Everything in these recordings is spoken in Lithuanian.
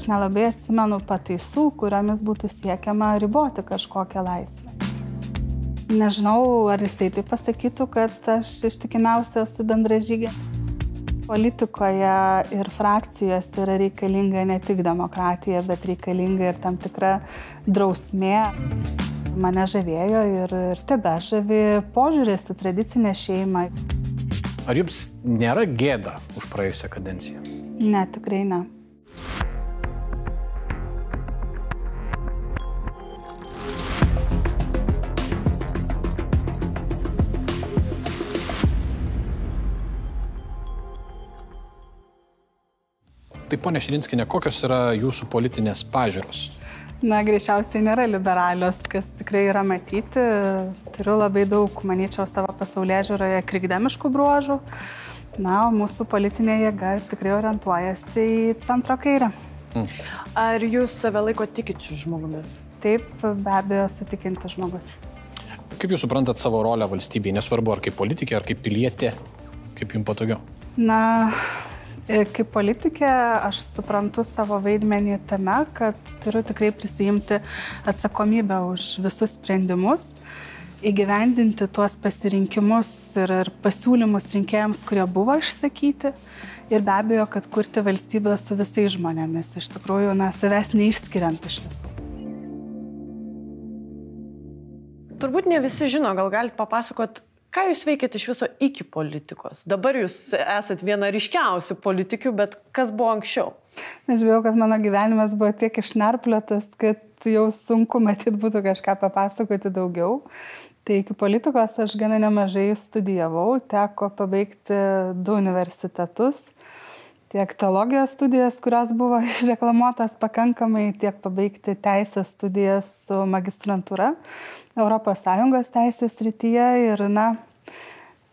aš nelabai atsimenu pataisų, kuriomis būtų siekiama riboti kažkokią laisvę. Nežinau, ar jis tai pasakytų, kad aš ištikimiausia esu bendražygė. Politikoje ir frakcijos yra reikalinga ne tik demokratija, bet reikalinga ir tam tikra drausmė. Mane žavėjo ir, ir tebe žavi požiūrės į tradicinę šeimą. Ar jums nėra gėda už praėjusią kadenciją? Ne, tikrai ne. Tai ponė Širinskinė, kokios yra jūsų politinės pažiūros? Na, greičiausiai nėra liberalios, kas tikrai yra matyti. Turiu labai daug, manyčiau, savo pasaulyje žiūroje krikdemiškų bruožų. Na, o mūsų politinė jėga tikrai orientuojasi į centro kairę. Mm. Ar jūs save laiko tikinčių žmogumi? Taip, be abejo, sutikinti žmogus. Kaip jūs suprantat savo rolę valstybėje, nesvarbu ar kaip politikė, ar kaip pilietė, kaip jums patogiau? Na, kaip politikė aš suprantu savo vaidmenį tame, kad turiu tikrai prisijimti atsakomybę už visus sprendimus, įgyvendinti tuos pasirinkimus ir, ir pasiūlymus rinkėjams, kurie buvo išsakyti. Ir be abejo, kad kurti valstybę su visais žmonėmis, iš tikrųjų, na, savęs neišskiriant iš visų. Turbūt ne visi žino, gal galite papasakot, Ką jūs veikėte iš viso iki politikos? Dabar jūs esat viena ryškiausių politikių, bet kas buvo anksčiau? Aš bijau, kad mano gyvenimas buvo tiek išnarplėtas, kad jau sunku matyti būtų kažką papasakoti daugiau. Tai iki politikos aš gana nemažai studijavau, teko pabaigti du universitetus tiek teologijos studijas, kurios buvo išreklamuotas pakankamai, tiek pabaigti teisės studijas su magistrantūra. ES teisės rytyje ir, na,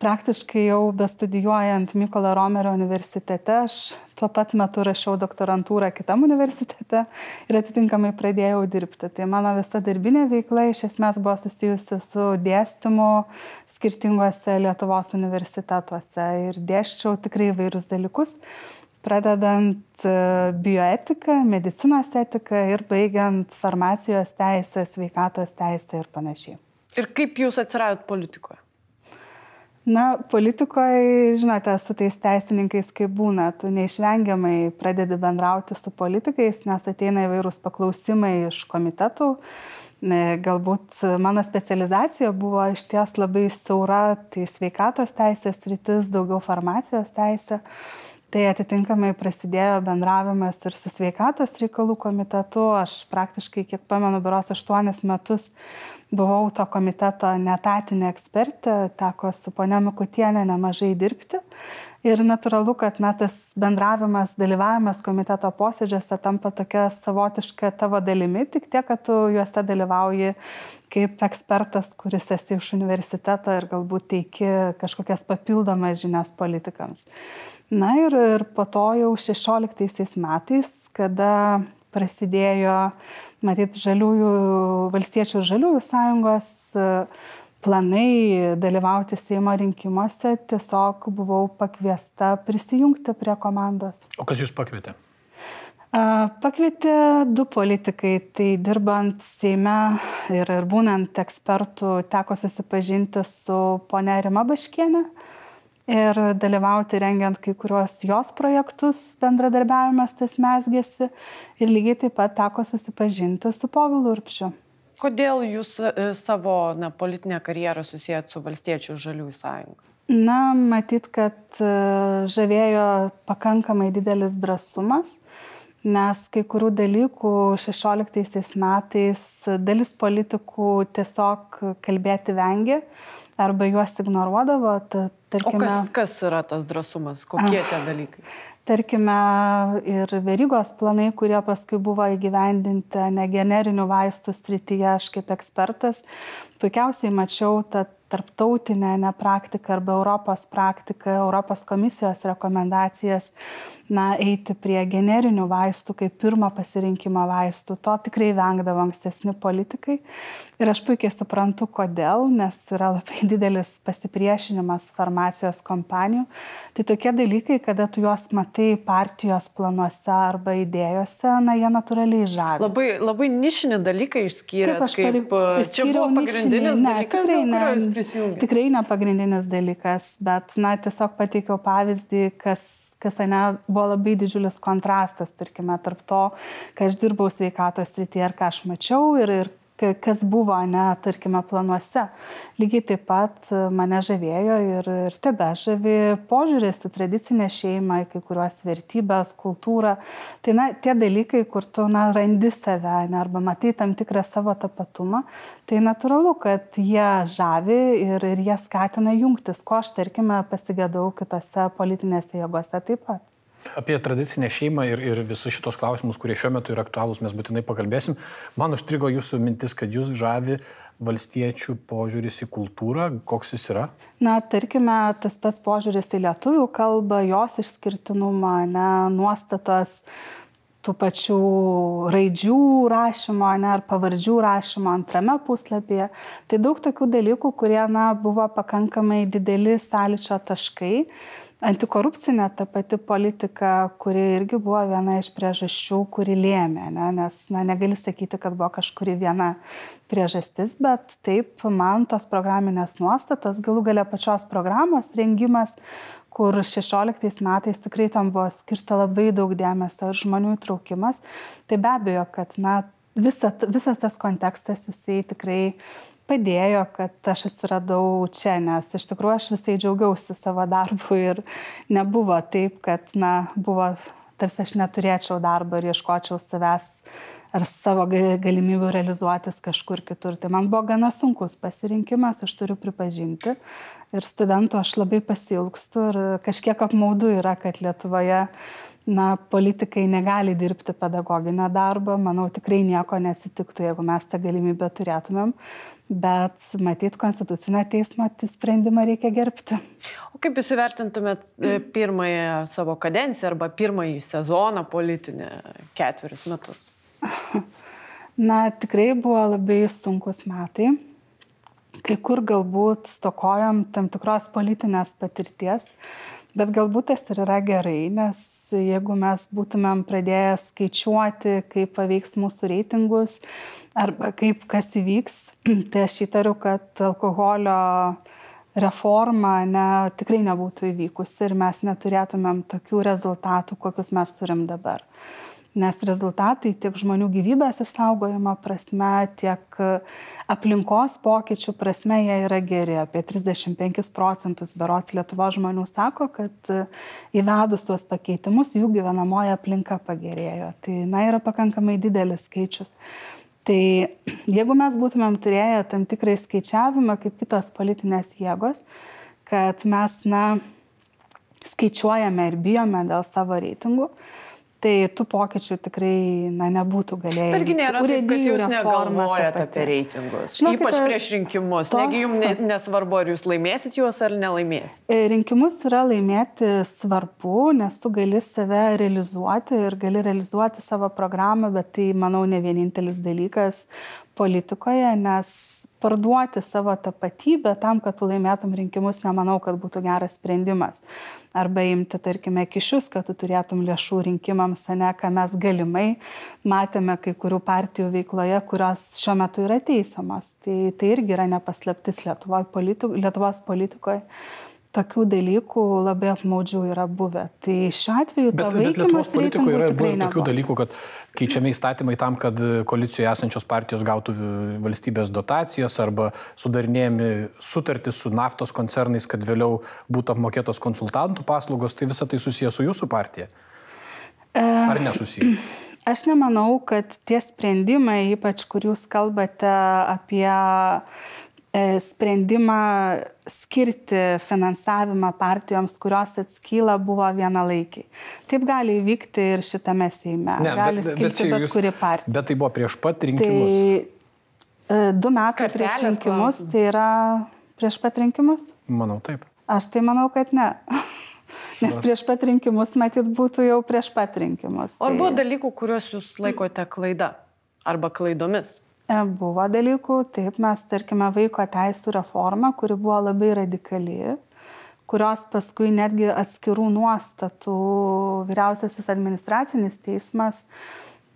praktiškai jau bestudijuojant Mykolo Romerio universitete, aš tuo pat metu rašiau doktorantūrą kitam universitete ir atitinkamai pradėjau dirbti. Tai mano visa darbinė veikla iš esmės buvo susijusi su dėstymu skirtingose Lietuvos universitetuose ir dėščiau tikrai vairius dalykus pradedant e, bioetiką, medicinos etiką ir baigiant farmacijos teisę, sveikatos teisę ir panašiai. Ir kaip jūs atsiradot politikoje? Na, politikoje, žinote, su tais teisininkais kaip būna, tu neišvengiamai pradedi bendrauti su politikais, nes ateina įvairūs paklausimai iš komitetų. Galbūt mano specializacija buvo iš ties labai siaura, tai sveikatos teisės rytis, daugiau farmacijos teisė. Tai atitinkamai prasidėjo bendravimas ir su sveikatos reikalų komitetu. Aš praktiškai, kiek pamenu, beros aštuonis metus buvau to komiteto netatinė ekspertė, teko su ponia Mikutienė nemažai dirbti. Ir natūralu, kad na, tas bendravimas, dalyvavimas komiteto posėdžiuose tampa tokia savotiška tavo dalimi, tik tiek, kad tu juose dalyvauji kaip ekspertas, kuris esi iš universiteto ir galbūt teiki kažkokias papildomas žinias politikams. Na ir, ir po to jau 16 metais, kada prasidėjo, matyt, žaliųjų, valstiečių ir žaliųjų sąjungos e, planai dalyvauti Seimo rinkimuose, tiesiog buvau pakviesta prisijungti prie komandos. O kas jūs pakvietė? Pakvietė du politikai, tai dirbant Seime ir, ir būnant ekspertų teko susipažinti su ponia Rima Baškienė, ir dalyvauti rengiant kai kuriuos jos projektus, bendradarbiavimas tas mesgėsi ir lygiai taip pat teko susipažinti su Povilu Urpšiu. Kodėl jūs e, savo na, politinę karjerą susijęt su Valstiečių žaliųjų sąjunga? Na, matyt, kad e, žavėjo pakankamai didelis drąsumas, nes kai kurių dalykų 16 metais dalis politikų tiesiog kalbėti vengė arba juos ignoruodavo. Ta, tarkime, o kas, kas yra tas drąsumas, kokie tie dalykai? Tarkime, ir verygos planai, kurie paskui buvo įgyvendinti negenerinių vaistų srityje, aš kaip ekspertas puikiausiai mačiau tą tarptautinę ne praktiką arba Europos praktiką, Europos komisijos rekomendacijas, na, eiti prie generinių vaistų kaip pirmo pasirinkimo vaistų. To tikrai vengdavo ankstesni politikai. Ir aš puikiai suprantu, kodėl, nes yra labai didelis pasipriešinimas farmacijos kompanijų. Tai tokie dalykai, kada tu juos matai partijos planuose arba idėjose, na, jie natūraliai žavi. Labai, labai nišinį dalyką išskyrė. Kaip, kaip čia buvo pagrindinis ne, dalykas, tikrai, ne, tikrai ne pagrindinis dalykas, bet, na, tiesiog pateikiau pavyzdį, kas kas ne, buvo labai didžiulis kontrastas, tarkime, tarp to, kai aš dirbau sveikatos srityje ir ką aš mačiau ir, ir kas buvo, ne, tarkime, planuose. Lygiai taip pat mane žavėjo ir, ir tebe žavi požiūrės į tradicinę šeimą, į kai kuriuos vertybės, kultūrą. Tai, na, tie dalykai, kur tu, na, randi save, ne, arba matai tam tikrą savo tapatumą, tai natūralu, kad jie žavi ir, ir jie skatina jungtis, ko aš, tarkime, pasigėdau kitose politinėse jėgose taip pat. Apie tradicinę šeimą ir, ir visus šitos klausimus, kurie šiuo metu yra aktualūs, mes būtinai pakalbėsim. Man užstrigo jūsų mintis, kad jūs žavi valstiečių požiūris į kultūrą. Koks jis yra? Na, tarkime, tas pats požiūris į lietuvių kalbą, jos išskirtinumą, ne, nuostatos tų pačių raidžių rašymo, ne, ar pavardžių rašymo antrame puslapyje. Tai daug tokių dalykų, kurie na, buvo pakankamai dideli sąlyčio taškai antikorupcinė ta pati politika, kuri irgi buvo viena iš priežasčių, kuri lėmė, ne? nes na, negali sakyti, kad buvo kažkuri viena priežastis, bet taip man tos programinės nuostatos, galų galia pačios programos rengimas, kur 16 metais tikrai tam buvo skirta labai daug dėmesio ir žmonių įtraukimas, tai be abejo, kad na, visa, visas tas kontekstas jisai tikrai padėjo, kad aš atsiradau čia, nes iš tikrųjų aš visai džiaugiausi savo darbu ir nebuvo taip, kad, na, buvo tarsi aš neturėčiau darbo ir ieškočiau savęs ar savo galimybių realizuotis kažkur kitur. Tai man buvo gana sunkus pasirinkimas, aš turiu pripažinti. Ir studentų aš labai pasilgstu ir kažkiek apmaudu yra, kad Lietuvoje na, politikai negali dirbti pedagoginio darbo. Manau, tikrai nieko nesitiktų, jeigu mes tą galimybę turėtumėm bet matyt, konstitucinio teismo sprendimą reikia gerbti. O kaip jūs įvertintumėt e, pirmąją savo kadenciją arba pirmąjį sezoną politinį ketverius metus? Na, tikrai buvo labai sunkus metai. Kai kur galbūt stokojam tam tikros politinės patirties, bet galbūt tas ir yra gerai, nes jeigu mes būtumėm pradėję skaičiuoti, kaip paveiks mūsų reitingus arba kaip kas įvyks, tai aš įtariu, kad alkoholio reforma ne, tikrai nebūtų įvykusi ir mes neturėtumėm tokių rezultatų, kokius mes turim dabar nes rezultatai tiek žmonių gyvybės išsaugojimo prasme, tiek aplinkos pokyčių prasme jie yra geri. Apie 35 procentus berots Lietuvo žmonių sako, kad įvedus tuos pakeitimus jų gyvenamoji aplinka pagerėjo. Tai na, yra pakankamai didelis skaičius. Tai jeigu mes būtumėm turėję tam tikrai skaičiavimą kaip kitos politinės jėgos, kad mes, na, skaičiuojame ir bijome dėl savo reitingų, Tai tų pokyčių tikrai na, nebūtų galėję. Betgi nėra taip, kad jūs negalvojate apie reitingus. Žinokite, Ypač prieš rinkimus. To, Negi jums ne, nesvarbu, ar jūs laimėsit juos ar nelaimėsit. E, rinkimus yra laimėti svarbu, nes tu gali save realizuoti ir gali realizuoti savo programą, bet tai, manau, ne vienintelis dalykas politikoje, nes parduoti savo tapatybę tam, kad tu laimėtum rinkimus, nemanau, kad būtų geras sprendimas. Arba imti, tarkime, kišius, kad tu turėtum lėšų rinkimams, ne, ką mes galimai matėme kai kurių partijų veikloje, kurios šiuo metu yra teisamos. Tai, tai irgi yra nepaslaptis Lietuvos, Lietuvos politikoje tokių dalykų labai apmaudžių yra buvę. Tai šiuo atveju bet, bet Lietuvos politikoje yra buvę tokių dalykų, kad keičiami įstatymai tam, kad koalicijoje esančios partijos gautų valstybės dotacijos arba sudarinėjami sutartys su naftos koncernais, kad vėliau būtų apmokėtos konsultantų paslaugos. Tai visa tai susijęs su jūsų partija? E, Ar nesusiję? Aš nemanau, kad tie sprendimai, ypač kur jūs kalbate apie sprendimą skirti finansavimą partijoms, kurios atskyla, buvo vienalaikiai. Taip gali įvykti ir šitame Seime. Ne, gali bet, skirti bet, bet jūs, kuri partija. Bet tai buvo prieš pat rinkimus. Tai, e, du metai prieš rinkimus klausim. tai yra prieš pat rinkimus? Manau taip. Aš tai manau, kad ne. Nes prieš pat rinkimus, matyt, būtų jau prieš pat rinkimus. O ar tai... buvo dalykų, kuriuos jūs laikote klaida arba klaidomis? E, buvo dalykų, taip, mes, tarkime, vaiko teisų reforma, kuri buvo labai radikali, kurios paskui netgi atskirų nuostatų vyriausiasis administracinis teismas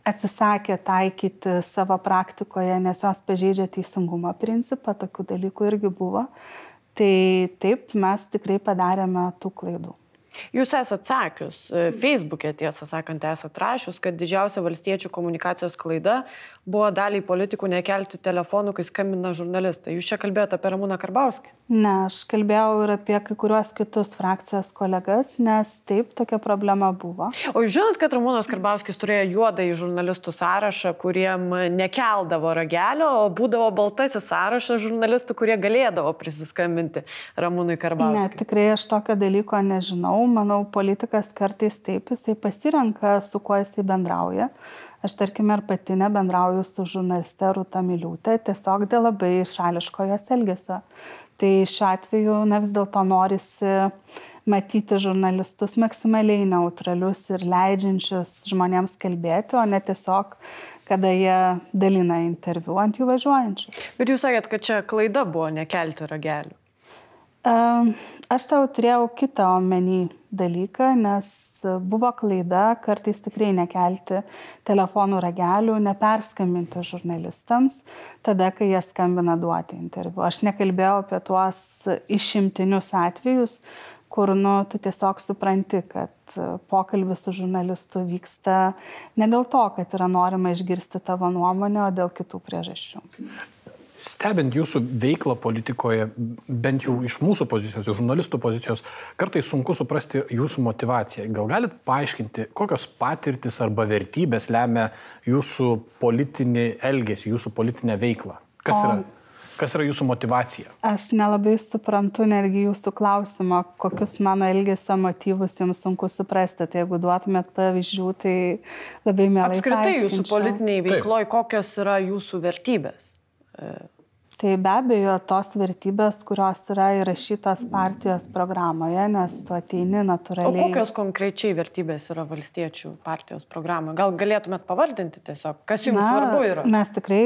atsisakė taikyti savo praktikoje, nes jos pažeidžia teisingumo principą, tokių dalykų irgi buvo. Tai taip, mes tikrai padarėme tų klaidų. Jūs esate sakius, e, Facebook'e tiesą sakant, esate rašius, kad didžiausia valstiečių komunikacijos klaida buvo daliai politikų nekelti telefonų, kai skambina žurnalistai. Jūs čia kalbėjote apie Ramūną Karbauskį? Ne, aš kalbėjau ir apie kai kuriuos kitus frakcijos kolegas, nes taip tokia problema buvo. O jūs žinot, kad Ramūnas Karbauskis turėjo juodą į žurnalistų sąrašą, kuriem nekeldavo ragelio, o būdavo baltasis sąrašas žurnalistų, kurie galėdavo prisiskambinti Ramūnui Karbauskiui? Ne, tikrai aš tokio dalyko nežinau manau, politikas kartais taip, jisai pasirenka, su kuo jisai bendrauja. Aš tarkim ir pati nebendrauju su žurnaliste Rūta Miliūtė, tiesiog dėl labai šališko jos elgesio. Tai šiuo atveju, na vis dėlto norisi matyti žurnalistus maksimaliai neutralius ir leidžiančius žmonėms kalbėti, o ne tiesiog, kada jie dalina interviu ant jų važiuojančių. Bet jūs sakėt, kad čia klaida buvo nekelti ragelių. Aš tau turėjau kitą omeny dalyką, nes buvo klaida kartais tikrai nekelti telefonų ragelių, neperskambinti žurnalistams, tada, kai jie skambina duoti interviu. Aš nekalbėjau apie tuos išimtinius atvejus, kur nu, tu tiesiog supranti, kad pokalbis su žurnalistu vyksta ne dėl to, kad yra norima išgirsti tavo nuomonę, o dėl kitų priežasčių. Stebint jūsų veiklą politikoje, bent jau iš mūsų pozicijos, iš žurnalistų pozicijos, kartais sunku suprasti jūsų motivaciją. Gal galit paaiškinti, kokios patirtis arba vertybės lemia jūsų politinį elgesį, jūsų politinę veiklą? Kas o... yra? Kas yra jūsų motivacija? Aš nelabai suprantu netgi jūsų klausimą, kokius mano elgesio motyvus jums sunku suprasti. Tai jeigu duotumėt pavyzdžių, tai labai mielai. Apskritai jūsų politiniai veikloj, kokios yra jūsų vertybės? Tai be abejo tos vertybės, kurios yra įrašytos partijos programoje, nes tu ateini natūraliai. O kokios konkrečiai vertybės yra valstiečių partijos programoje? Gal galėtumėt pavardinti tiesiog, kas jums Na, svarbu yra? Mes tikrai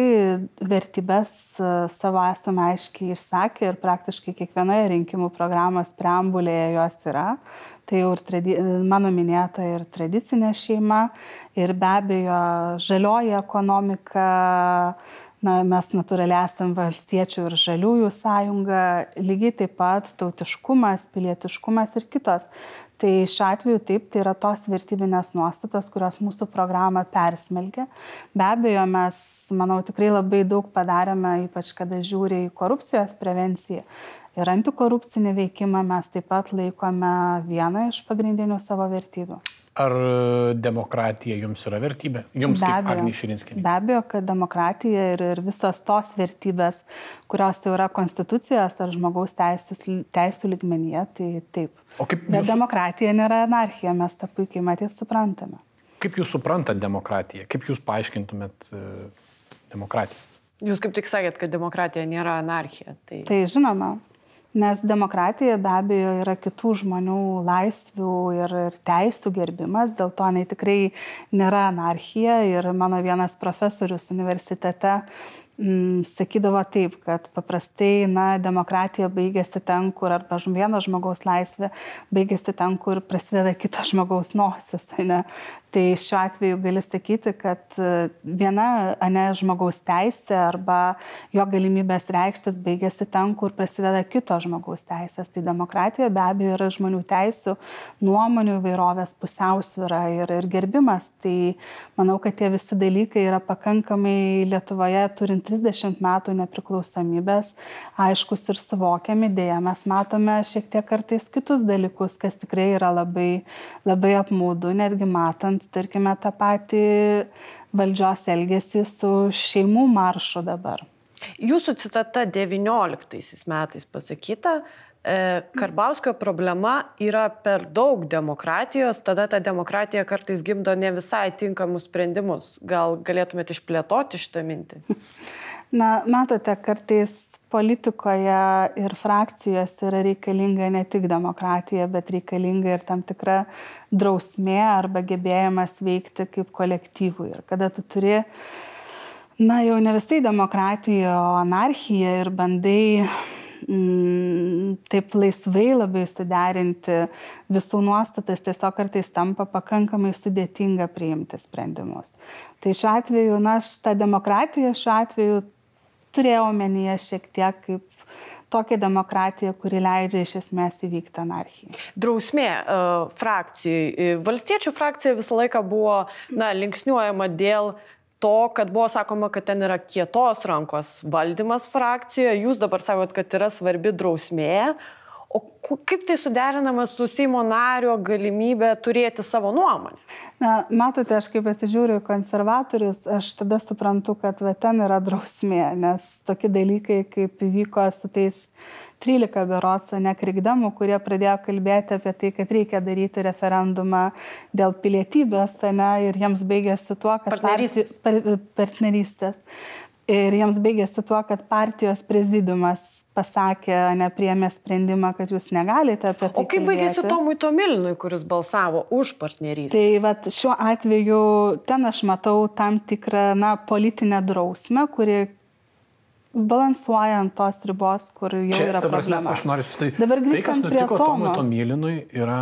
vertybės e, savo esame aiškiai išsakę ir praktiškai kiekvienoje rinkimų programos preambulėje jos yra. Tai jau ir tradi... mano minėta ir tradicinė šeima, ir be abejo žalioji ekonomika na, mes natūraliai esame valstiečių ir žaliųjų sąjunga, lygiai taip pat tautiškumas, pilietiškumas ir kitos. Tai šiuo atveju taip, tai yra tos vertybinės nuostatos, kurios mūsų programą persmelgia. Be abejo, mes, manau, tikrai labai daug padarėme, ypač kada žiūri į korupcijos prevenciją. Ir antikorupcinį veikimą mes taip pat laikome vieną iš pagrindinių savo vertybių. Ar demokratija jums yra vertybė? Jums be abejo, Agnė Širinskinė. Be abejo, kad demokratija ir, ir visos tos vertybės, kurios jau yra konstitucijos ar žmogaus teisės, teisų ligmenyje, tai taip. O kaip Bet jūsų... demokratija nėra anarchija, mes tą puikiai matys suprantame. Kaip jūs suprantate demokratiją? Kaip jūs paaiškintumėt uh, demokratiją? Jūs kaip tik sakėt, kad demokratija nėra anarchija. Tai, tai žinoma, Nes demokratija be abejo yra kitų žmonių laisvių ir, ir teisų gerbimas, dėl to jinai tikrai nėra anarchija. Ir mano vienas profesorius universitete mm, sakydavo taip, kad paprastai na, demokratija baigėsi ten, kur arba vieno žmogaus laisvė baigėsi ten, kur prasideda kito žmogaus nosis. Ne? Tai šiuo atveju gali sakyti, kad e, viena ne žmogaus teisė arba jo galimybės reikštis baigėsi ten, kur prasideda kito žmogaus teisės. Tai demokratija be abejo yra žmonių teisų, nuomonių įvairovės pusiausvyra ir, ir gerbimas. Tai manau, kad tie visi dalykai yra pakankamai Lietuvoje, turint 30 metų nepriklausomybės, aiškus ir suvokiami. Dėja, mes matome šiek tiek kartais kitus dalykus, kas tikrai yra labai, labai apmaudu, netgi matant tarkime, tą patį valdžios elgesį su šeimų maršu dabar. Jūsų citata 19 metais pasakyta, e, Karbauskio problema yra per daug demokratijos, tada ta demokratija kartais gimdo ne visai tinkamus sprendimus. Gal galėtumėte išplėtoti šitą mintį? Na, matote, kartais politikoje ir frakcijose yra reikalinga ne tik demokratija, bet reikalinga ir tam tikra drausmė arba gebėjimas veikti kaip kolektyvui. Ir kada tu turi, na jau ne visai demokratija, o anarchija ir bandai mm, taip laisvai labai suderinti visų nuostatas, tiesiog kartais tampa pakankamai sudėtinga priimti sprendimus. Tai šiuo atveju, na, šitą demokratiją šiuo atveju turėjau omenyje šiek tiek kaip tokią demokratiją, kuri leidžia iš esmės įvykti anarchiją. Drausmė uh, frakcijai. Valstiečių frakcija visą laiką buvo na, linksniuojama dėl to, kad buvo sakoma, kad ten yra kietos rankos valdymas frakcijoje, jūs dabar sakot, kad yra svarbi drausmė, O kaip tai suderinama su Seimo nario galimybė turėti savo nuomonę? Na, matote, aš kaip pasižiūriu konservatorius, aš tada suprantu, kad va, ten yra drausmė, nes tokie dalykai, kaip įvyko su tais 13 berots, nekrikdamų, kurie pradėjo kalbėti apie tai, kad reikia daryti referendumą dėl pilietybės, ne, ir jiems baigėsi tuo, kad partnerystės. Partijos, partnerystės. Ir jiems baigėsi tuo, kad partijos prezidiumas pasakė, nepriemė sprendimą, kad jūs negalite apie tai. O kaip baigėsi Tomui Tomilinui, kuris balsavo už partnerystę? Tai vat, šiuo atveju ten aš matau tam tikrą na, politinę drausmę, kuri balansuoja ant tos ribos, kur jau Čia, yra problema. Aš noriu sustai. Dabar grįžtant tai, prie Tomo. Tomui Tomilinui yra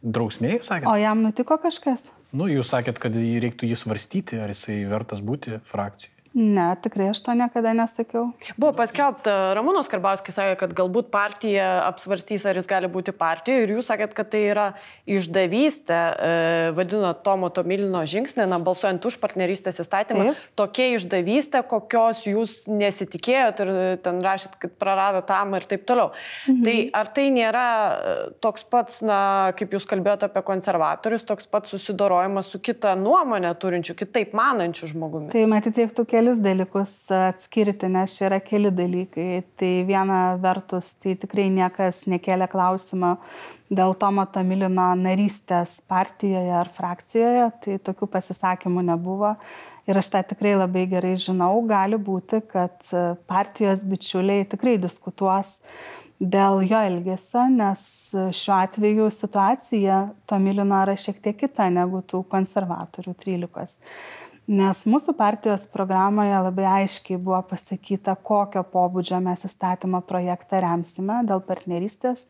drausmė, jūs sakėte? O jam nutiko kažkas? Nu, jūs sakėt, kad reiktų jį svarstyti, ar jisai vertas būti frakcijai. Ne, tikrai aš to niekada nesakiau. Buvo paskelbta, Ramūnas Karbauskis sakė, kad galbūt partija apsvarstys, ar jis gali būti partijoje ir jūs sakėt, kad tai yra išdavystė, e, vadino Tomo Tomilino žingsnė, na, balsuojant už partnerystės įstatymą. Taip. Tokia išdavystė, kokios jūs nesitikėjot ir ten rašyt, kad prarado tam ir taip toliau. Mhm. Tai ar tai nėra e, toks pats, na, kaip jūs kalbėjote apie konservatorius, toks pats susidorojimas su kita nuomonė turinčiu, kitaip manančiu žmogumi? Tai matyti, reiktų kelis dalykus atskirti, nes čia yra keli dalykai. Tai viena vertus, tai tikrai niekas nekėlė klausimą dėl Tomo Tamilino narystės partijoje ar frakcijoje, tai tokių pasisakymų nebuvo. Ir aš tą tikrai labai gerai žinau, gali būti, kad partijos bičiuliai tikrai diskutuos dėl jo elgesio, nes šiuo atveju situacija Tomilino yra šiek tiek kita negu tų konservatorių 13. Nes mūsų partijos programoje labai aiškiai buvo pasakyta, kokio pobūdžio mes įstatymo projektą remsime dėl partnerystės.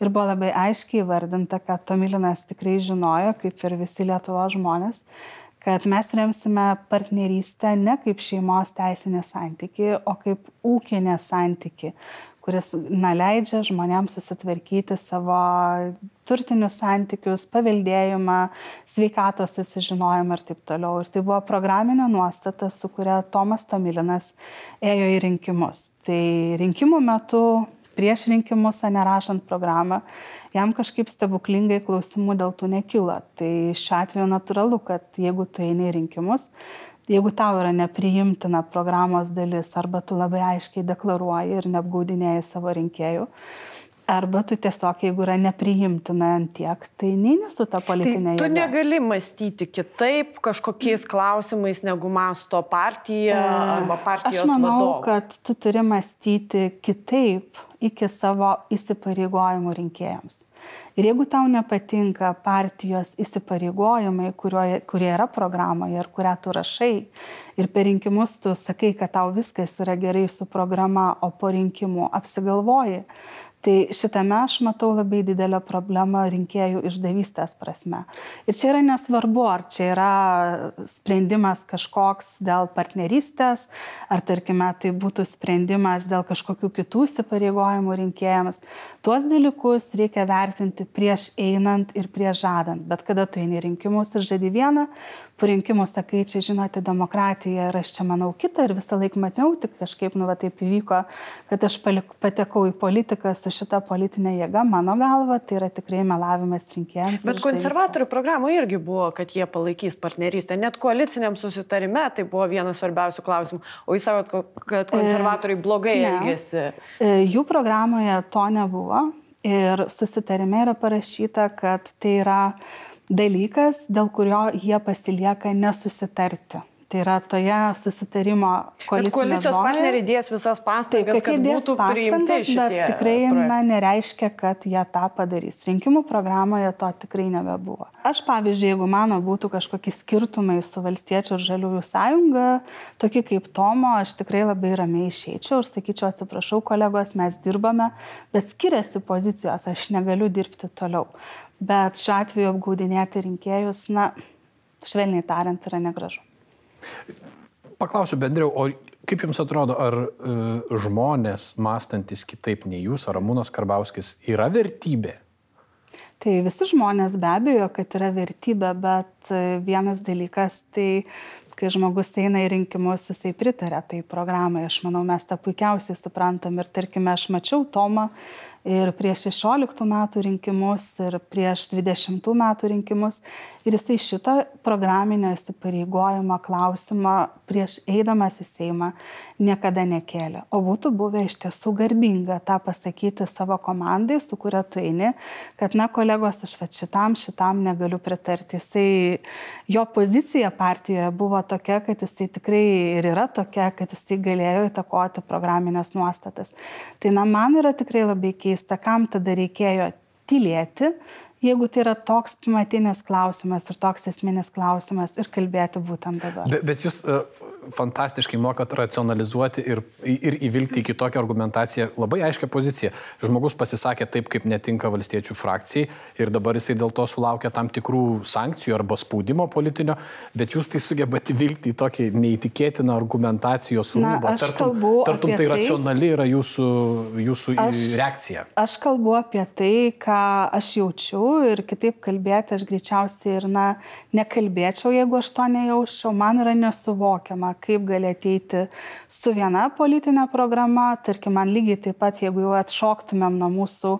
Ir buvo labai aiškiai vardinta, kad Tomilinas tikrai žinojo, kaip ir visi Lietuvo žmonės, kad mes remsime partnerystę ne kaip šeimos teisinį santyki, o kaip ūkinį santyki, kuris na, leidžia žmonėms susitvarkyti savo turtinius santykius, paveldėjimą, sveikatos susižinojimą ir taip toliau. Ir tai buvo programinė nuostata, su kuria Tomas Tomilinas ėjo į rinkimus. Tai rinkimų metu prieš rinkimus, nerašant programą, jam kažkaip stebuklingai klausimų dėl tų nekilo. Tai šiuo atveju natūralu, kad jeigu tu eini į rinkimus, jeigu tau yra nepriimtina programos dalis, arba tu labai aiškiai deklaruoji ir neapgaudinėjai savo rinkėjų, arba tu tiesiog, jeigu yra nepriimtina ant tiek, tai neini su ta politinė tai jėga. Tu negali mąstyti kitaip kažkokiais klausimais, negu masto partija e, arba partijos vadovas. Aš manau, vadovų. kad tu turi mąstyti kitaip iki savo įsipareigojimų rinkėjams. Ir jeigu tau nepatinka partijos įsipareigojimai, kurio, kurie yra programoje ir kurią tu rašai, ir per rinkimus tu sakai, kad tau viskas yra gerai su programa, o po rinkimų apsigalvoji, Tai šitame aš matau labai didelę problemą rinkėjų išdavystės prasme. Ir čia yra nesvarbu, ar čia yra sprendimas kažkoks dėl partnerystės, ar tarkime tai būtų sprendimas dėl kažkokių kitų įsipareigojimų rinkėjams. Tuos dalykus reikia vertinti prieš einant ir prieš žadant. Bet kada tu eini rinkimus ir žadi vieną, po rinkimų sakai, čia žinote, demokratija ir aš čia manau kitą ir visą laiką matau, tik kažkaip, nu, va taip įvyko, kad aš palik, patekau į politiką su šita politinė jėga, mano galva, tai yra tikrai melavimas rinkėjams. Bet konservatorių programoje irgi buvo, kad jie palaikys partnerystę, net koaliciniam susitarime tai buvo vienas svarbiausių klausimų, o jūs sakot, kad konservatoriai blogai e, elgėsi. E, jų programoje to nebuvo ir susitarime yra parašyta, kad tai yra dalykas, dėl kurio jie pasilieka nesusitarti. Tai yra toje susitarimo koalicijos, koalicijos partneriai dės visas pastangas, Taip, kad būtų priimti šitie bet tikrai na, nereiškia, kad jie tą padarys. Rinkimų programoje to tikrai nebebuvo. Aš, pavyzdžiui, jeigu mano būtų kažkokie skirtumai su Valstiečių ir Žaliųjų sąjunga, tokie kaip Tomo, aš tikrai labai ramiai išeičiau ir sakyčiau, atsiprašau, kolegos, mes dirbame, bet skiriasi pozicijos, aš negaliu dirbti toliau. Bet šiuo atveju apgaudinėti rinkėjus, na, švelniai tariant, yra negražu. Paklausiu bendriau, o kaip Jums atrodo, ar uh, žmonės mąstantis kitaip nei Jūs, ar Ramūnas Karbauskis, yra vertybė? Tai visi žmonės be abejo, kad yra vertybė, bet e, vienas dalykas, tai kai žmogus eina į rinkimus, jisai pritarė tai programai. Aš manau, mes tą puikiausiai suprantam. Ir tarkime, aš mačiau Tomą ir prieš 16 metų rinkimus, ir prieš 20 metų rinkimus. Ir jisai šito programinio įsipareigojimo klausimą prieš eidamas į Seimą niekada nekėlė. O būtų buvę iš tiesų garbinga tą pasakyti savo komandai, su kuria tu eini, kad, na, kolegos, aš va šitam, šitam negaliu pritarti. Jisai, jo pozicija partijoje buvo tokia, kad jisai tikrai ir yra tokia, kad jisai galėjo įtakoti programinės nuostatas. Tai, na, man yra tikrai labai keista keista, kam tada reikėjo tylėti, jeigu tai yra toks pamatinis klausimas ir toks esminis klausimas ir kalbėti būtent dabar. Bet, bet jūs uh, fantastiškai mokat racionalizuoti ir, ir įvilgti į kitokią argumentaciją labai aiškę poziciją. Žmogus pasisakė taip, kaip netinka valstiečių frakcijai ir dabar jisai dėl to sulaukia tam tikrų sankcijų arba spaudimo politinio, bet jūs tai sugebate įvilgti į tokį neįtikėtiną argumentacijos rūbą. Tartum, tartum tai, tai racionali yra jūsų, jūsų aš, reakcija. Aš kalbu apie tai, ką aš jaučiu ir kitaip kalbėti aš greičiausiai ir, na, nekalbėčiau, jeigu aš to nejausčiau. Man yra nesuvokiama, kaip gali ateiti su viena politinė programa, tarkim, man lygiai taip pat, jeigu jau atšoktumėm nuo mūsų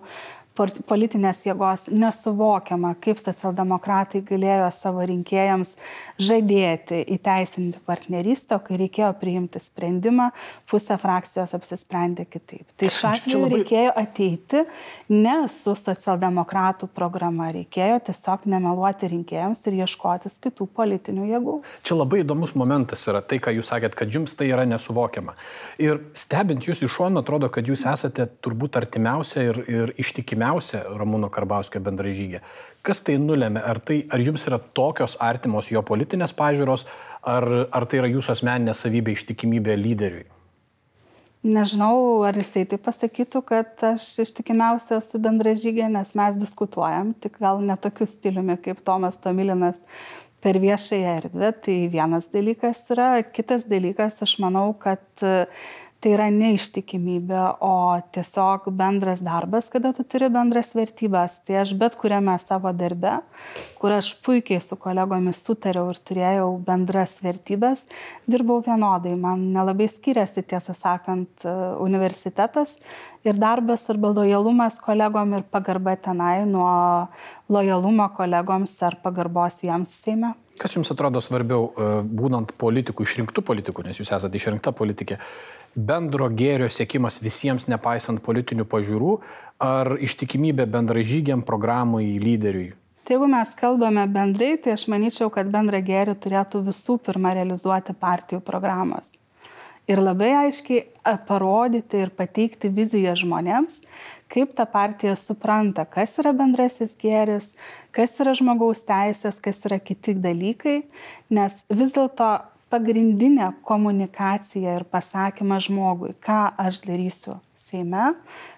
politinės jėgos nesuvokiama, kaip socialdemokratai galėjo savo rinkėjams žadėti įteisinti partnerystę, o kai reikėjo priimti sprendimą, pusė frakcijos apsisprendė kitaip. Tai šiuo atveju labai... reikėjo ateiti ne su socialdemokratų programa, reikėjo tiesiog nemeluoti rinkėjams ir ieškotis kitų politinių jėgų. Čia labai įdomus momentas yra tai, ką jūs sakėt, kad jums tai yra nesuvokiama. Ir stebint jūs iš šono, atrodo, kad jūs esate turbūt artimiausia ir, ir ištikimiausia artimiausia Ramūno Karbauskio bendražygė. Kas tai nulėmė? Ar, tai, ar jums yra tokios artimos jo politinės pažiūros, ar, ar tai yra jūsų asmeninė savybė ištikimybė lyderiui? Nežinau, ar jisai tai pasakytų, kad aš ištikimiausia esu bendražygė, nes mes diskutuojam, tik gal netokiu stiliumi kaip Tomas Tomilinas per viešąją erdvę. Tai vienas dalykas yra. Kitas dalykas, aš manau, kad tai yra neištikimybė, o tiesiog bendras darbas, kada tu turi bendras vertybės. Tai aš bet kuriame savo darbe, kur aš puikiai su kolegomis sutariau ir turėjau bendras vertybės, dirbau vienodai. Man nelabai skiriasi, tiesą sakant, universitetas ir darbas arba lojalumas kolegom ir pagarba tenai nuo lojalumo kolegoms ar pagarbos jiems Seime. Kas jums atrodo svarbiau, e, būnant politikų, išrinktų politikų, nes jūs esate išrinkta politikė, bendro gėrio siekimas visiems nepaisant politinių pažiūrų ar ištikimybė bendražygiam programai lyderiui? Tai jeigu mes kalbame bendrai, tai aš manyčiau, kad bendrą gėrį turėtų visų pirma realizuoti partijų programos ir labai aiškiai parodyti ir pateikti viziją žmonėms, kaip ta partija supranta, kas yra bendrasis gėris, kas yra žmogaus teisės, kas yra kiti dalykai, nes vis dėlto pagrindinė komunikacija ir pasakymas žmogui, ką aš darysiu Seime,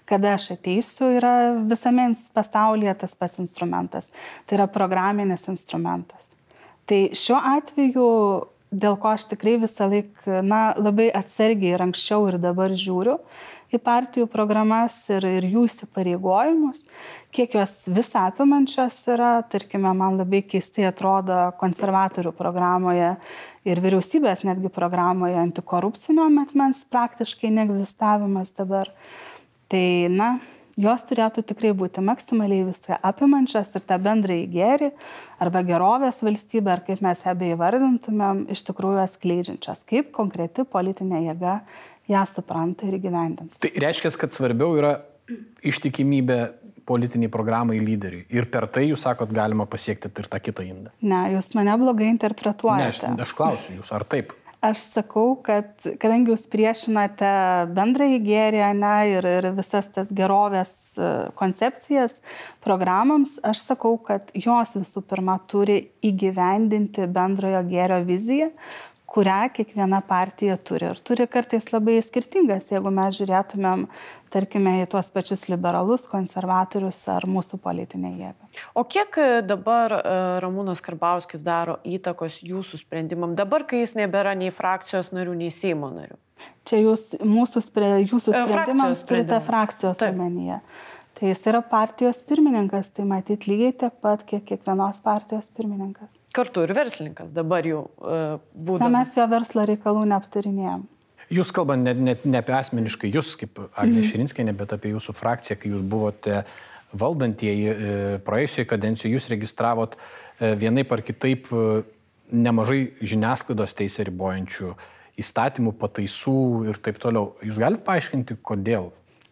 kada aš ateisiu, yra visame pasaulyje tas pats instrumentas. Tai yra programinis instrumentas. Tai šiuo atveju dėl ko aš tikrai visą laiką, na, labai atsargiai ir anksčiau ir dabar žiūriu į partijų programas ir, ir jų įsipareigojimus, kiek jos visą apimančios yra, tarkime, man labai keistai atrodo konservatorių programoje ir vyriausybės netgi programoje antikorupcinio metmens praktiškai neegzistavimas dabar. Tai, na, jos turėtų tikrai būti maksimaliai viską apimančios ir tą bendrąjį gėrį arba gerovės valstybę, ar kaip mes ją beivardintumėm, iš tikrųjų atskleidžiančios, kaip konkreti politinė jėga ją supranta ir gyvendins. Tai reiškia, kad svarbiau yra ištikimybė politiniai programai lyderiui. Ir per tai jūs sakot, galima pasiekti ir tą kitą indą. Ne, jūs mane blogai interpretuojate. Ne, aš, aš klausiu jūs, ar taip? Aš sakau, kad kadangi jūs priešinate bendrąjį gėrį ne, ir, ir visas tas gerovės e, koncepcijas programams, aš sakau, kad jos visų pirma turi įgyvendinti bendrojo gėrio viziją, kurią kiekviena partija turi. Ir turi kartais labai skirtingas, jeigu mes žiūrėtumėm, tarkime, į tuos pačius liberalus, konservatorius ar mūsų politinę jėgą. O kiek e, dabar e, Ramūnas Karbauskis daro įtakos jūsų sprendimam, dabar, kai jis nebėra nei frakcijos narių, nei Seimo narių? Čia jūs, mūsų, jūsų e, sprendimams turite frakcijos omenyje. Tai jis yra partijos pirmininkas, tai matyti lygiai tiek pat, kiek kiekvienos partijos pirmininkas. Kartu ir verslininkas dabar jau uh, e, būtų. Na, mes jo verslo reikalų neaptarinėjom. Jūs kalbant ne, ne, ne apie asmeniškai, jūs kaip Agnė mhm. Širinskinė, bet apie jūsų frakciją, kai jūs buvote valdantieji e, praėjusioje kadencijoje, jūs registravot e, vienaip ar kitaip nemažai žiniasklaidos teisė ribojančių įstatymų, pataisų ir taip toliau. Jūs galite paaiškinti, kodėl?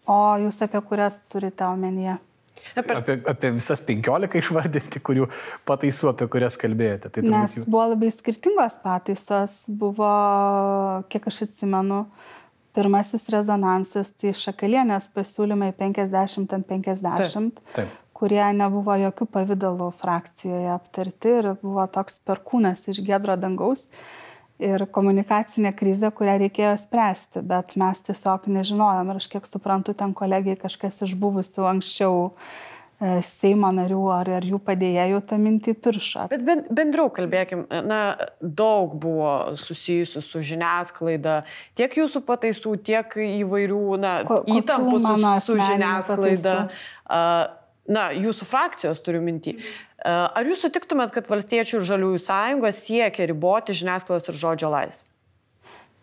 O jūs apie kurias turite omenyje? Apie, apie, apie visas 15 išvardinti, kurių pataisų, apie kurias kalbėjote. Tai Nes jų... buvo labai skirtingos pataisos. Buvo, kiek aš atsimenu, pirmasis rezonansas, tai šakalienės pasiūlymai 50 ant 50. Taip, taip kurie nebuvo jokių pavydalų frakcijoje aptarti ir buvo toks perkūnas iš gedro dangaus ir komunikacinė krizė, kurią reikėjo spręsti, bet mes tiesiog nežinojom ir aš kiek suprantu, ten kolegijai kažkas iš buvusių anksčiau e, Seimo narių ar, ar jų padėjėjų tą mintį piršą. Bet bendriau kalbėkim, na, daug buvo susijusių su žiniasklaida, tiek jūsų pataisų, tiek įvairių, na, Ko, įtampų su, su žiniasklaida. Pataisų? Na, jūsų frakcijos turiu mintį. E, ar jūs sutiktumėt, kad valstiečių ir žaliųjų sąjunga siekia riboti žiniasklaidos ir žodžio laisvę?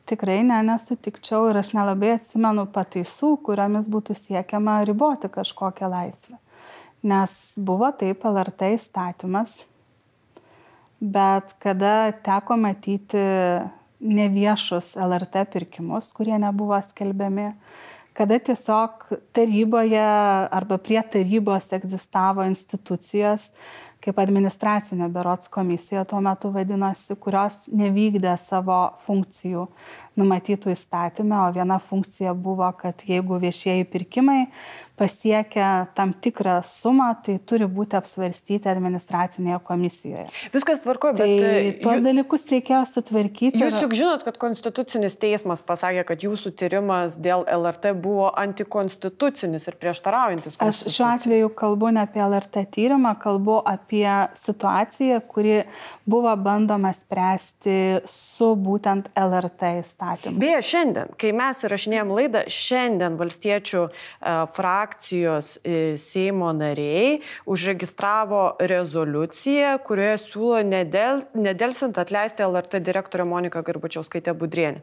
Tikrai ne, nesutikčiau ir aš nelabai atsimenu pataisų, kuriomis būtų siekiama riboti kažkokią laisvę. Nes buvo taip LRT įstatymas, bet kada teko matyti neviešus LRT pirkimus, kurie nebuvo skelbiami, kada tiesiog taryboje arba prie tarybos egzistavo institucijos, kaip administracinė berots komisija tuo metu vadinosi, kurios nevykdė savo funkcijų numatytų įstatymę, o viena funkcija buvo, kad jeigu viešieji pirkimai pasiekia tam tikrą sumą, tai turi būti apsvarstyti administracinėje komisijoje. Viskas tvarko, bet... Tai tuos jų... dalykus reikėjo sutvarkyti. Jūs juk žinot, kad Konstitucinis teismas pasakė, kad jūsų tyrimas dėl LRT buvo antikonstitucinis ir prieštaraujantis. Aš šiuo atveju kalbu ne apie LRT tyrimą, kalbu apie situaciją, kuri buvo bandoma spręsti su būtent LRT įstatymu. Beje, šiandien, kai mes įrašinėjom laidą, šiandien valstiečių frakcija frakcijos e, Seimo nariai užregistravo rezoliuciją, kurioje siūlo nedelsint atleisti LRT direktorę Moniką Garbačiauskaitę Budrienę.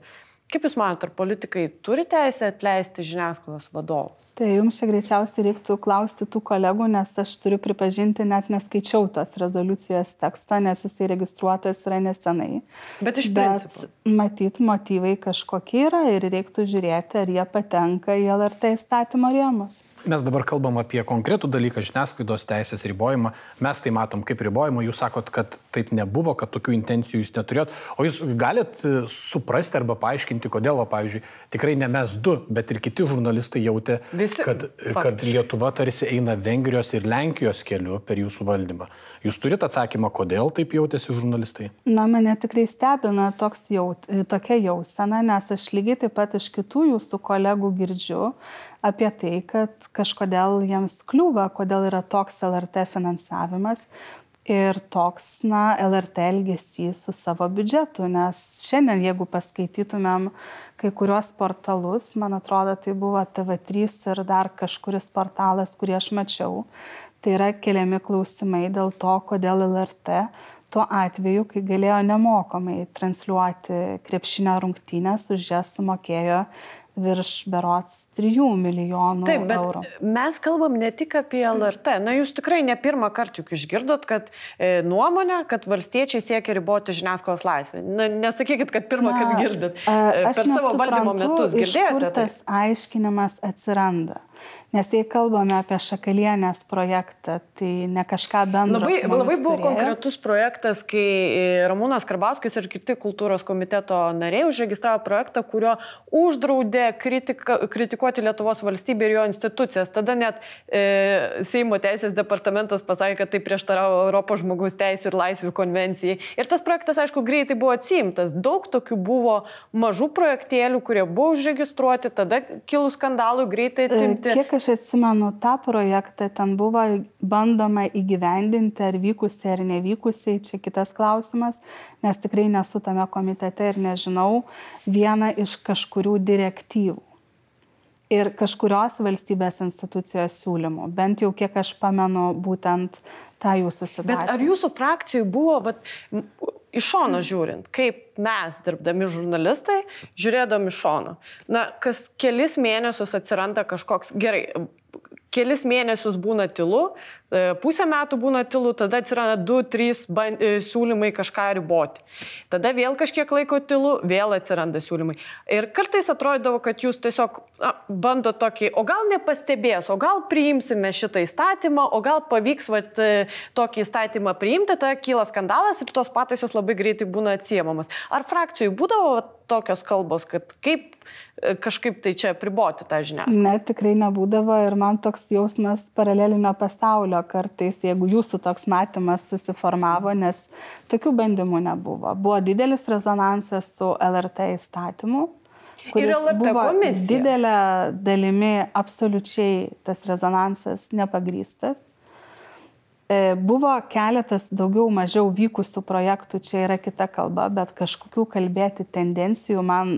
Kaip Jūs manote, ar politikai turi teisę atleisti žiniasklaidos vadovus? Tai jums čia greičiausiai reiktų klausti tų kolegų, nes aš turiu pripažinti, net neskaičiau tos rezoliucijos teksto, nes jisai registruotas yra nesenai. Bet iš principo. Matyt, motyvai kažkokie yra ir reiktų žiūrėti, ar jie patenka į LRT įstatymo rėmus. Mes dabar kalbam apie konkretų dalyką - žiniasklaidos teisės ribojimą. Mes tai matom kaip ribojimą. Jūs sakot, kad taip nebuvo, kad tokių intencijų jūs neturėjot. O jūs galit e, suprasti arba paaiškinti, kodėl, o, pavyzdžiui, tikrai ne mes du, bet ir kiti žurnalistai jautė, Visi, kad, kad Lietuva tarsi eina Vengrijos ir Lenkijos keliu per jūsų valdymą. Jūs turite atsakymą, kodėl taip jautėsi žurnalistai? Na, mane tikrai stebina jaut, tokia jausena, nes aš lygiai taip pat iš kitų jūsų kolegų girdžiu, apie tai, kad kažkodėl jiems kliūva, kodėl yra toks LRT finansavimas ir toks, na, LRT elgesys su savo biudžetu, nes šiandien, jeigu paskaitytumėm kai kuriuos portalus, man atrodo, tai buvo TV3 ir dar kažkuris portalas, kurį aš mačiau, tai yra keliami klausimai dėl to, kodėl LRT tuo atveju, kai galėjo nemokamai transliuoti krepšinio rungtynės, už jas sumokėjo virš berots 3 milijonų Taip, bet eurų. Mes kalbam ne tik apie LRT. Na, jūs tikrai ne pirmą kartą juk išgirdot, kad e, nuomonę, kad valstiečiai siekia riboti žiniasklaidos laisvę. Na, nesakykit, kad pirmą kartą girdit. E, per savo valdymo metus girdėjote. Tai? Tas aiškinimas atsiranda. Nes jei kalbame apie Šakalienės projektą, tai ne kažką bendro. Labai, labai buvo turėjo. konkretus projektas, kai Ramūnas Karbauskis ir kiti kultūros komiteto nariai užregistravo projektą, kurio uždraudė kritika, kritikuoti Lietuvos valstybę ir jo institucijas. Tada net e, Seimo teisės departamentas pasakė, kad tai prieštaravo Europos žmogaus teisų ir laisvių konvencijai. Ir tas projektas, aišku, greitai buvo atsimtas. Daug tokių buvo mažų projektėlių, kurie buvo užregistruoti, tada kilus skandalų greitai e, atsimti. Kiek aš atsimenu tą projektą, ten buvo bandoma įgyvendinti, ar vykusiai, ar nevykusiai, čia kitas klausimas, nes tikrai nesu tame komitete ir nežinau vieną iš kažkurių direktyvų. Ir kažkurios valstybės institucijos siūlymų, bent jau kiek aš pamenu, būtent tą jūsų situaciją. Bet ar jūsų frakcijų buvo, vat, iš šono žiūrint, kaip mes, dirbdami žurnalistai, žiūrėdami iš šono. Na, kas kelis mėnesius atsiranda kažkoks, gerai, kelis mėnesius būna tylu, e, pusę metų būna tylu, tada atsiranda du, trys e, siūlymai kažką riboti. Tada vėl kažkiek laiko tylu, vėl atsiranda siūlymai. Ir kartais atrodydavo, kad jūs tiesiog na, bando tokį, o gal nepastebės, o gal priimsime šitą įstatymą, o gal pavyks vat, e, tokį įstatymą priimti, tada kyla skandalas ir tos pataisos labai greitai būna atsiemamas. Ar frakcijų būdavo tokios kalbos, kad kaip kažkaip tai čia priboti tą žiniasklaidą? Ne, tikrai nebūdavo ir man toks jausmas paralelinio pasaulio kartais, jeigu jūsų toks matymas susiformavo, nes tokių bandymų nebuvo. Buvo didelis rezonansas su LRT įstatymu. Ir LRT buvo komisija. didelė dalimi absoliučiai tas rezonansas nepagrystas. E, buvo keletas daugiau mažiau vykusių projektų, čia yra kita kalba, bet kažkokių kalbėti tendencijų, man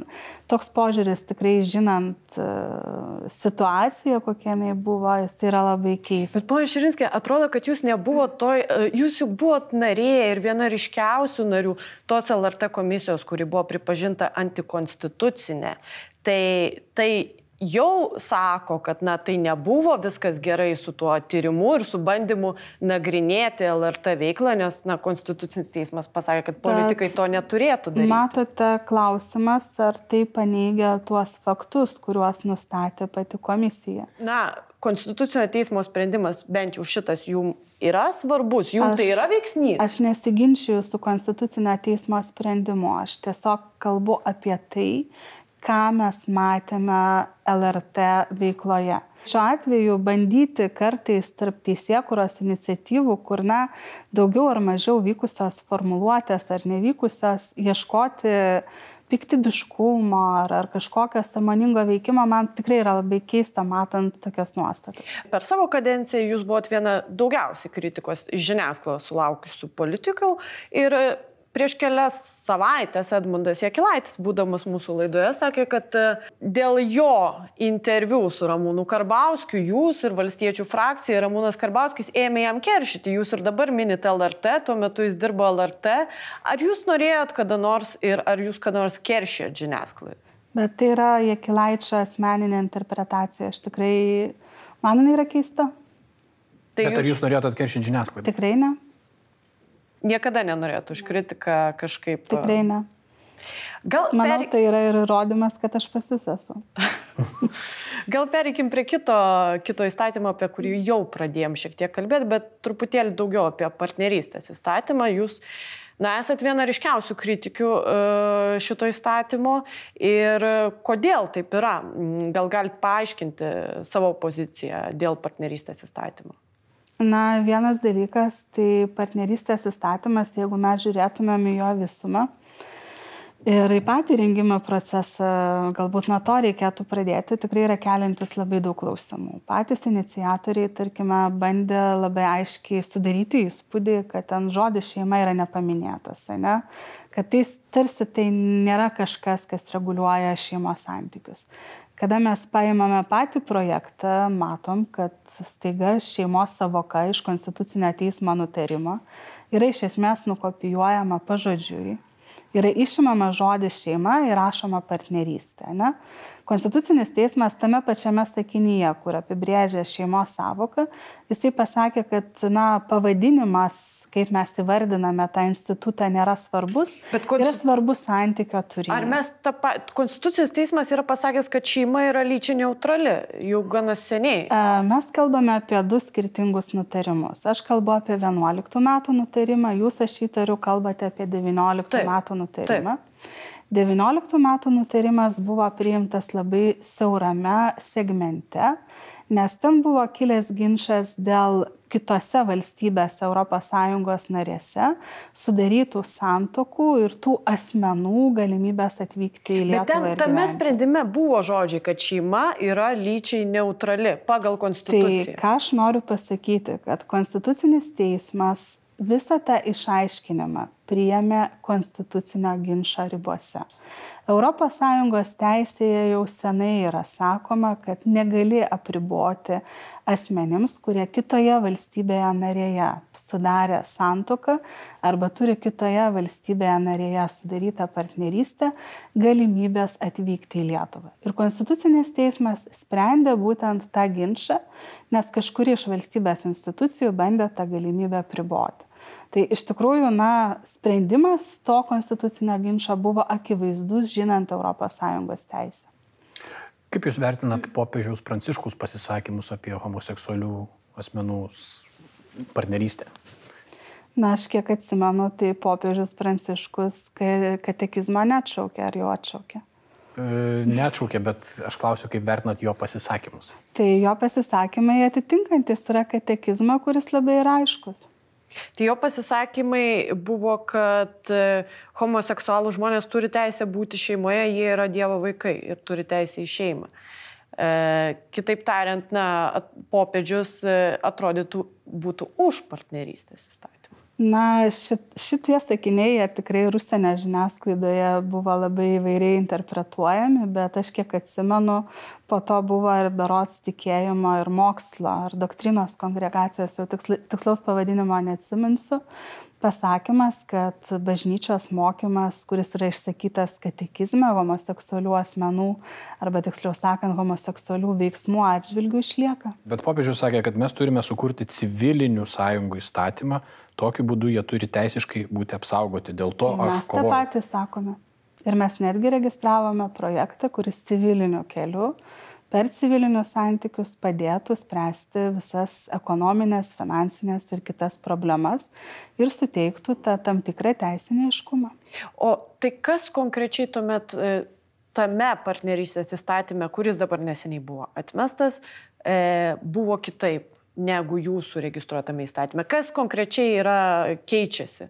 toks požiūris tikrai žinant uh, situaciją, kokia jinai buvo, jis yra labai keistas. Bet ponia Širinskė, atrodo, kad jūs nebuvo toj, e, jūs juk buvot narė ir viena ryškiausių narių tos LRT komisijos, kuri buvo pripažinta antikonstitucinė. Tai, tai jau sako, kad na, tai nebuvo viskas gerai su tuo tyrimu ir su bandymu nagrinėti LRT veiklą, nes na, Konstitucinis teismas pasakė, kad politikai Bet to neturėtų daryti. Matote, klausimas, ar tai paneigia tuos faktus, kuriuos nustatė pati komisija? Na, Konstitucinio teismo sprendimas, bent jau šitas jum yra svarbus, jum aš, tai yra veiksnys. Aš nesiginčiu su Konstitucinio teismo sprendimu, aš tiesiog kalbu apie tai, ką mes matėme LRT veikloje. Šiuo atveju bandyti kartais tarp teisėkuros iniciatyvų, kur na, daugiau ar mažiau vykusios formuluotės ar nevykusios, ieškoti piktybiškumo ar, ar kažkokio samoningo veikimo, man tikrai yra labai keista matant tokias nuostatas. Per savo kadenciją jūs buvote viena daugiausiai kritikos iš žiniasklaidos sulaukusių politikų ir Prieš kelias savaitės Edmundas Jekilaitis, būdamas mūsų laidoje, sakė, kad e, dėl jo interviu su Ramūnu Karbauskiu jūs ir valstiečių frakcija Ramūnas Karbauskis ėmė jam keršyti. Jūs ir dabar minite LRT, tuo metu jis dirbo LRT. Ar jūs norėjot kada nors ir ar jūs kada nors keršėt žiniasklaidai? Bet tai yra Jekilaičio asmeninė interpretacija. Aš tikrai, man jinai yra keista. Tai Bet jūs... ar jūs norėjote atkeršyti žiniasklaidą? Tikrai ne niekada nenorėtų už kritiką kažkaip. Tikrai ne. Gal Manau, per... tai yra ir įrodymas, kad aš pas jūs esu. Gal pereikim prie kito, kito įstatymo, apie kurį jau pradėjom šiek tiek kalbėti, bet truputėlį daugiau apie partnerystės įstatymą. Jūs Na, esat viena ryškiausių kritikių e, šito įstatymo ir kodėl taip yra? Gal galite paaiškinti savo poziciją dėl partnerystės įstatymo? Na, vienas dalykas, tai partnerystės įstatymas, jeigu mes žiūrėtumėm į jo visumą ir į patį rengimo procesą, galbūt nuo to reikėtų pradėti, tikrai yra keliantis labai daug klausimų. Patys iniciatoriai, tarkime, bandė labai aiškiai sudaryti įspūdį, kad ten žodis šeima yra nepaminėtas, ne? kad tai tarsi tai nėra kažkas, kas reguliuoja šeimos santykius. Kada mes paimame patį projektą, matom, kad staiga šeimos savoka iš konstitucinio teismo nutarimo yra iš esmės nukopijuojama pažodžiui. Yra išimama žodis šeima ir rašoma partnerystė. Ne? Konstitucinis teismas tame pačiame sakinyje, kur apibrėžė šeimos savoką, jisai pasakė, kad na, pavadinimas, kaip mes įvardiname tą institutą, nėra svarbus, bet konstitu... yra svarbus santykio turinys. Ar mes, ta, Konstitucijos teismas yra pasakęs, kad šeima yra lyčiai neutrali, jau gana seniai? E, mes kalbame apie du skirtingus nutarimus. Aš kalbu apie 11 metų nutarimą, jūs aš įtariu kalbate apie 19 Taip. metų nutarimą. Taip. 19 metų nutarimas buvo priimtas labai siaurame segmente, nes ten buvo kilęs ginčas dėl kitose valstybėse ES narėse sudarytų santokų ir tų asmenų galimybės atvykti į Lietuvą. Bet ten tame sprendime buvo žodžiai, kad šeima yra lyčiai neutrali pagal konstituciją. Tai ką aš noriu pasakyti, kad konstitucinis teismas visą tą išaiškinimą priėmė konstitucinio ginčio ribose. ES teisėje jau senai yra sakoma, kad negali apriboti asmenims, kurie kitoje valstybėje narėje sudarė santoką arba turi kitoje valstybėje narėje sudarytą partnerystę, galimybės atvykti į Lietuvą. Ir Konstitucinis teismas sprendė būtent tą ginčą, nes kažkuri iš valstybės institucijų bandė tą galimybę priboti. Tai iš tikrųjų, na, sprendimas to konstitucinio ginčio buvo akivaizdus, žinant ES teisę. Kaip Jūs vertinat popiežiaus pranciškus pasisakymus apie homoseksualių asmenų partnerystę? Na, aš kiek atsimenu, tai popiežius pranciškus katekizmą neatšaukė, ar jo atšaukė? E, neatšaukė, bet aš klausiu, kaip vertinat jo pasisakymus. Tai jo pasisakymai atitinkantis yra katekizmą, kuris labai yra aiškus. Tai jo pasisakymai buvo, kad e, homoseksualų žmonės turi teisę būti šeimoje, jie yra Dievo vaikai ir turi teisę į šeimą. E, kitaip tariant, na, popiežius e, atrodytų būtų už partnerystės įstatymą. Na, šit, šitie sakiniai tikrai ir užsienio žiniasklaidoje buvo labai įvairiai interpretuojami, bet aš kiek atsimenu, po to buvo ir berots tikėjimo ir mokslo ar doktrinos kongregacijos, jau tiksli, tikslaus pavadinimo neatsiminsiu, pasakymas, kad bažnyčios mokymas, kuris yra išsakytas katekizme homoseksualių asmenų arba tiksliau sakant homoseksualių veiksmų atžvilgių išlieka. Bet popiežius sakė, kad mes turime sukurti civilinių sąjungų įstatymą, tokiu būdu jie turi teisiškai būti apsaugoti. Dėl to tai aš. Mes tą patį sakome. Ir mes netgi registravome projektą, kuris civiliniu keliu per civilinius santykius padėtų spręsti visas ekonominės, finansinės ir kitas problemas ir suteiktų tą tam tikrą teisinį iškumą. O tai kas konkrečiai tuomet e, tame partnerystės įstatyme, kuris dabar neseniai buvo atmestas, e, buvo kitaip negu jūsų registruotame įstatyme? Kas konkrečiai yra keičiasi?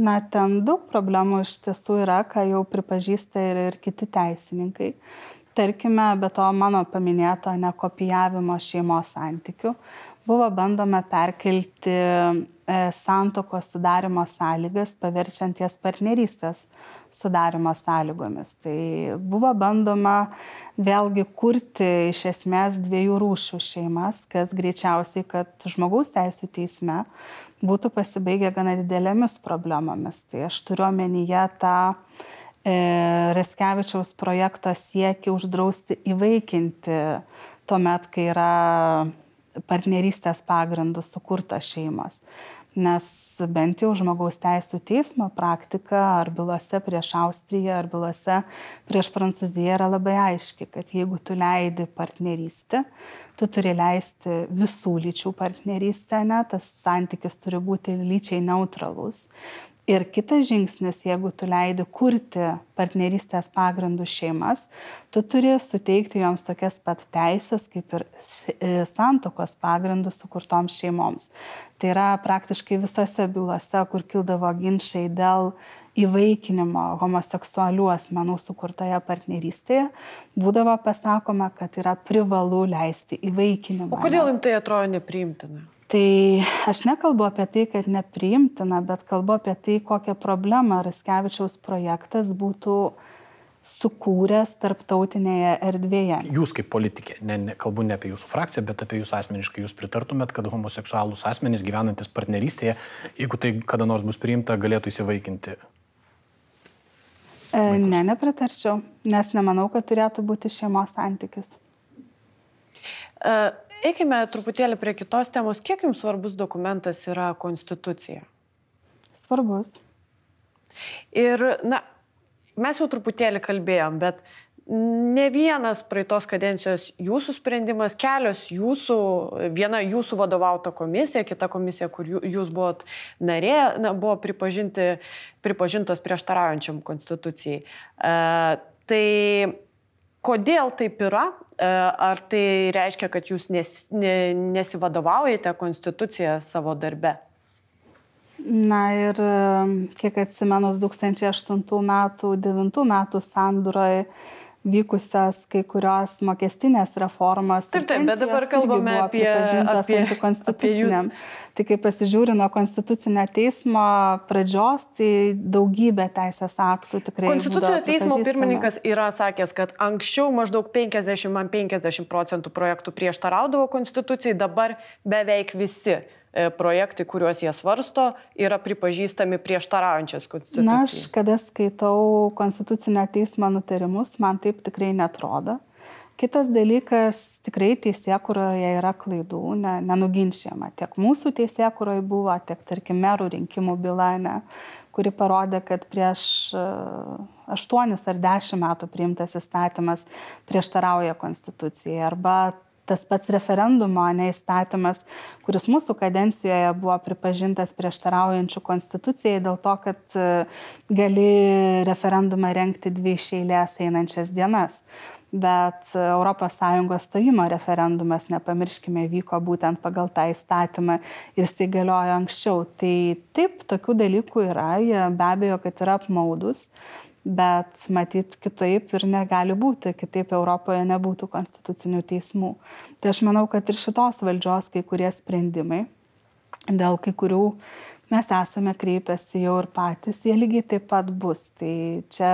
Na, ten daug problemų iš tiesų yra, ką jau pripažįsta ir, ir kiti teisininkai tarkime, be to mano paminėto nekopijavimo šeimos santykių, buvo bandoma perkelti e, santokos sudarimo sąlygas, paverčiant jas partnerystės sudarimo sąlygomis. Tai buvo bandoma vėlgi kurti iš esmės dviejų rūšių šeimas, kas greičiausiai, kad žmogaus teisų teisme būtų pasibaigę gana didelėmis problemomis. Tai aš turiu omenyje tą E, Reskevičiaus projekto siekį uždrausti įvaikinti tuo met, kai yra partnerystės pagrindų sukurtos šeimos. Nes bent jau žmogaus teisų teismo praktika ar bylose prieš Austriją, ar bylose prieš Prancūziją yra labai aiški, kad jeigu tu leidi partnerystę, tu turi leisti visų lyčių partnerystę, ne, tas santykis turi būti lyčiai neutralus. Ir kitas žingsnis, jeigu tu leidi kurti partnerystės pagrindų šeimas, tu turi suteikti joms tokias pat teisės kaip ir e, santokos pagrindų sukurtoms šeimoms. Tai yra praktiškai visose bylose, kur kildavo ginčiai dėl įvaikinimo homoseksualių asmenų sukurtoje partnerystėje, būdavo pasakoma, kad yra privalu leisti įvaikinimą. O kodėl jums tai atrodo nepriimtina? Tai aš nekalbu apie tai, kad nepriimtina, bet kalbu apie tai, kokią problemą Raskevičiaus projektas būtų sukūręs tarptautinėje erdvėje. Jūs kaip politikė, ne, ne, kalbu ne apie jūsų frakciją, bet apie jūs asmeniškai, jūs pritartumėt, kad homoseksualūs asmenys gyvenantis partnerystėje, jeigu tai kada nors bus priimta, galėtų įsivaikinti Vaikus? Ne, nepritarčiau, nes nemanau, kad turėtų būti šeimos santykis. Eikime truputėlį prie kitos temos. Kiek jums svarbus dokumentas yra konstitucija? Svarbus. Ir, na, mes jau truputėlį kalbėjom, bet ne vienas praeitos kadencijos jūsų sprendimas, kelios jūsų, viena jūsų vadovauta komisija, kita komisija, kur jūs buvot narė, na, buvo pripažintos prieštaraujančiam konstitucijai. E, tai kodėl taip yra? Ar tai reiškia, kad jūs nes, ne, nesivadovaujate konstituciją savo darbe? Na ir kiek atsimenu, 2008 metų, 2009 metų sandūroje vykusios kai kurios mokestinės reformos. Taip, taip, bet dabar kalbame apie, apie antikonstituciniam. Tai kai pasižiūri nuo konstitucinio teismo pradžios, tai daugybė teisės aktų tikrai. Konstitucinio teismo pirmininkas yra sakęs, kad anksčiau maždaug 50-50 procentų projektų prieštaraudavo konstitucijai, dabar beveik visi projektai, kuriuos jie svarsto, yra pripažįstami prieštaraujančias konstitucijai. Na, aš kada skaitau konstitucinio teismo nutarimus, man taip tikrai netrodo. Kitas dalykas, tikrai teisėkuroje yra klaidų, ne, nenuginčiama. Tiek mūsų teisėkuroje buvo, tiek, tarkim, merų rinkimų byla, ne, kuri parodė, kad prieš 8 e, ar 10 metų priimtas įstatymas prieštarauja konstitucijai. Arba tas pats referendumo neįstatymas, kuris mūsų kadencijoje buvo pripažintas prieštaraujančių konstitucijai dėl to, kad e, gali referendumą renkti dvi iš eilės einančias dienas. Bet ES stojimo referendumas, nepamirškime, vyko būtent pagal tą įstatymą ir jis įgaliojo anksčiau. Tai taip, tokių dalykų yra, jie be abejo, kad yra apmaudus, bet matyt kitaip ir negali būti, kitaip Europoje nebūtų konstitucinių teismų. Tai aš manau, kad ir šitos valdžios kai kurie sprendimai, dėl kai kurių mes esame kreipęsi jau ir patys, jie lygiai taip pat bus. Tai čia,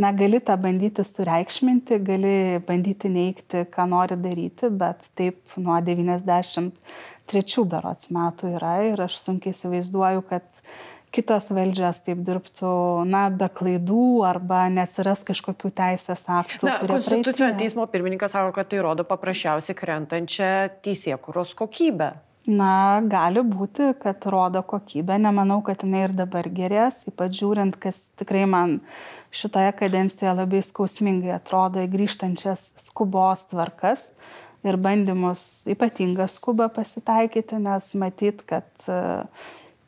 na, gali tą bandyti sureikšminti, gali bandyti neikti, ką nori daryti, bet taip nuo 93 berots metų yra ir aš sunkiai įsivaizduoju, kad kitos valdžios taip dirbtų, na, be klaidų arba neatsiras kažkokių teisės aktų. Na, Konstitucinio teismo pirmininkas sako, kad tai rodo paprasčiausiai krentančią teisėkuros kokybę. Na, gali būti, kad rodo kokybę, nemanau, kad jinai ir dabar gerės, ypač žiūrint, kas tikrai man šitoje kadencijoje labai skausmingai atrodo į grįžtančias skubos tvarkas ir bandymus ypatingą skubą pasitaikyti, nes matyt, kad uh,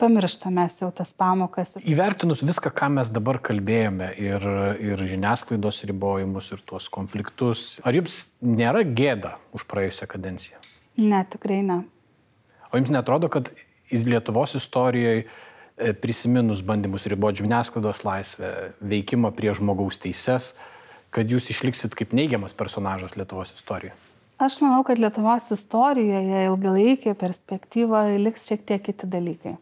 pamirštame jau tas pamokas. Įvertinus viską, ką mes dabar kalbėjome ir, ir žiniasklaidos ribojimus, ir tuos konfliktus, ar jums nėra gėda už praėjusią kadenciją? Ne, tikrai ne. O jums netrodo, kad Lietuvos istorijoje prisiminus bandymus riboti žiniasklaidos laisvę, veikimą prie žmogaus teises, kad jūs išliksit kaip neigiamas personažas Lietuvos istorijoje? Aš manau, kad Lietuvos istorijoje ilgalaikėje perspektyvoje liks šiek tiek kiti dalykai.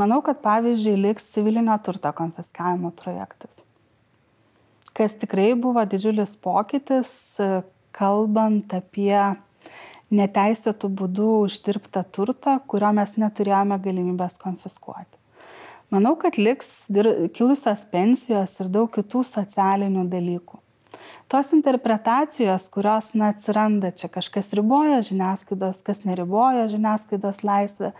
Manau, kad pavyzdžiui liks civilinio turto konfiskavimo projektas, kas tikrai buvo didžiulis pokytis, kalbant apie neteisėtų būdų uždirbtą turtą, kurio mes neturėjome galimybės konfiskuoti. Manau, kad liks kilusios pensijos ir daug kitų socialinių dalykų tos interpretacijos, kurios na, atsiranda, čia kažkas riboja žiniasklaidos, kas neriboja žiniasklaidos laisvę,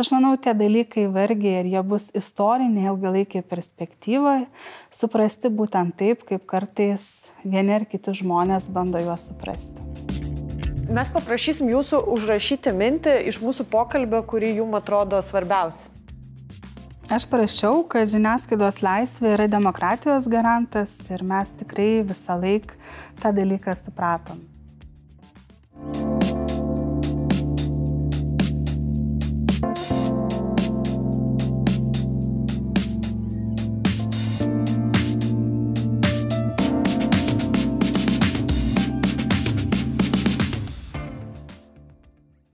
aš manau, tie dalykai vargiai ir jie bus istoriniai ilgalaikiai perspektyvoje, suprasti būtent taip, kaip kartais vieni ar kiti žmonės bando juos suprasti. Mes paprašysim jūsų užrašyti mintį iš mūsų pokalbio, kurį jums atrodo svarbiausia. Aš parašiau, kad žiniasklaidos laisvė yra demokratijos garantas ir mes tikrai visą laiką tą dalyką supratom. Thank you